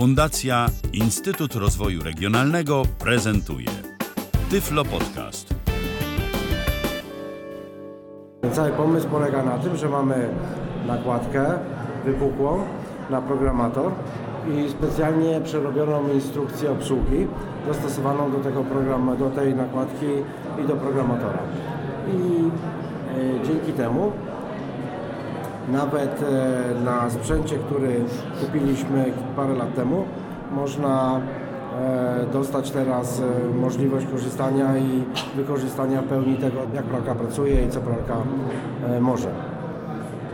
Fundacja Instytut Rozwoju Regionalnego prezentuje Tyflo Podcast. Cały pomysł polega na tym, że mamy nakładkę wypukłą na programator i specjalnie przerobioną instrukcję obsługi dostosowaną do tego programu, do tej nakładki i do programatora. I e, dzięki temu nawet e, na sprzęcie, który kupiliśmy parę lat temu, można e, dostać teraz e, możliwość korzystania i wykorzystania pełni tego, jak pralka pracuje i co pralka może.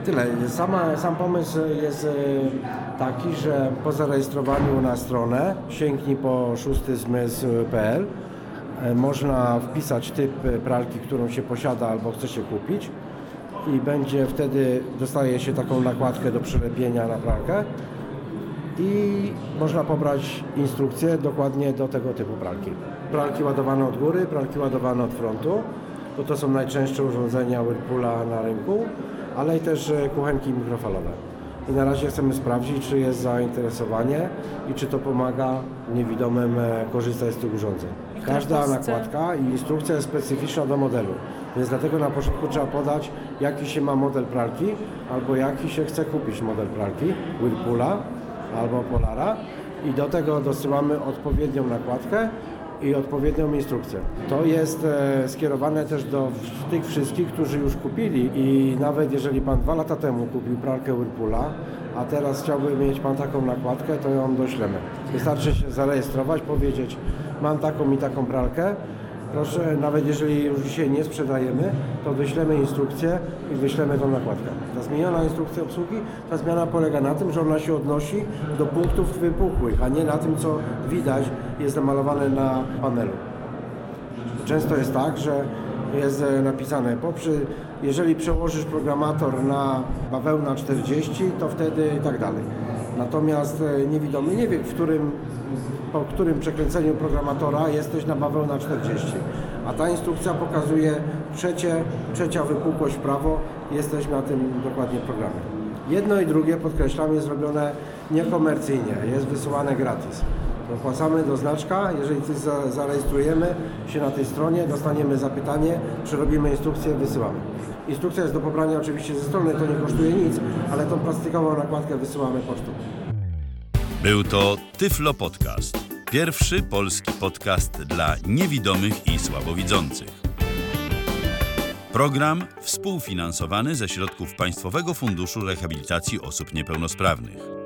Tyle. Sama, sam pomysł jest taki, że po zarejestrowaniu na stronę sięgnij po szóstymysł.pl e, można wpisać typ pralki, którą się posiada albo chce się kupić i będzie wtedy, dostaje się taką nakładkę do przylepienia na pralkę i można pobrać instrukcję dokładnie do tego typu pralki. Pralki ładowane od góry, pralki ładowane od frontu, bo to są najczęstsze urządzenia Whirlpoola na rynku, ale i też e, kuchenki mikrofalowe. I na razie chcemy sprawdzić, czy jest zainteresowanie i czy to pomaga niewidomym e, korzystać z tych urządzeń. Każda nakładka i instrukcja jest specyficzna do modelu, więc dlatego na początku trzeba podać, jaki się ma model pralki, albo jaki się chce kupić model pralki Whirlpoola albo Polara. I do tego dosyłamy odpowiednią nakładkę i odpowiednią instrukcję. To jest e, skierowane też do tych wszystkich, którzy już kupili i nawet jeżeli Pan dwa lata temu kupił pralkę Whirlpoola, a teraz chciałby mieć Pan taką nakładkę, to ją doślemy. Wystarczy się zarejestrować, powiedzieć mam taką i taką pralkę, Proszę, nawet jeżeli już dzisiaj nie sprzedajemy, to wyślemy instrukcję i wyślemy tą nakładkę. Ta zmieniona instrukcja obsługi, ta zmiana polega na tym, że ona się odnosi do punktów wypukłych, a nie na tym, co widać jest namalowane na panelu. Często jest tak, że jest e, napisane poprzy, jeżeli przełożysz programator na bawełna 40, to wtedy i tak dalej. Natomiast e, niewidomy nie wie, w którym, po którym przekręceniu programatora jesteś na bawełna 40. A ta instrukcja pokazuje trzecie, trzecia wypukłość w prawo, jesteś na tym dokładnie programie. Jedno i drugie, podkreślam, jest zrobione niekomercyjnie, jest wysyłane gratis. Dopłacamy do znaczka, jeżeli coś za, zarejestrujemy się na tej stronie, dostaniemy zapytanie, przerobimy instrukcję, wysyłamy. Instrukcja jest do pobrania oczywiście ze strony, to nie kosztuje nic, ale tą plastikową nakładkę wysyłamy pocztą. Był to Tyflo Podcast. Pierwszy polski podcast dla niewidomych i słabowidzących. Program współfinansowany ze środków Państwowego Funduszu Rehabilitacji Osób Niepełnosprawnych.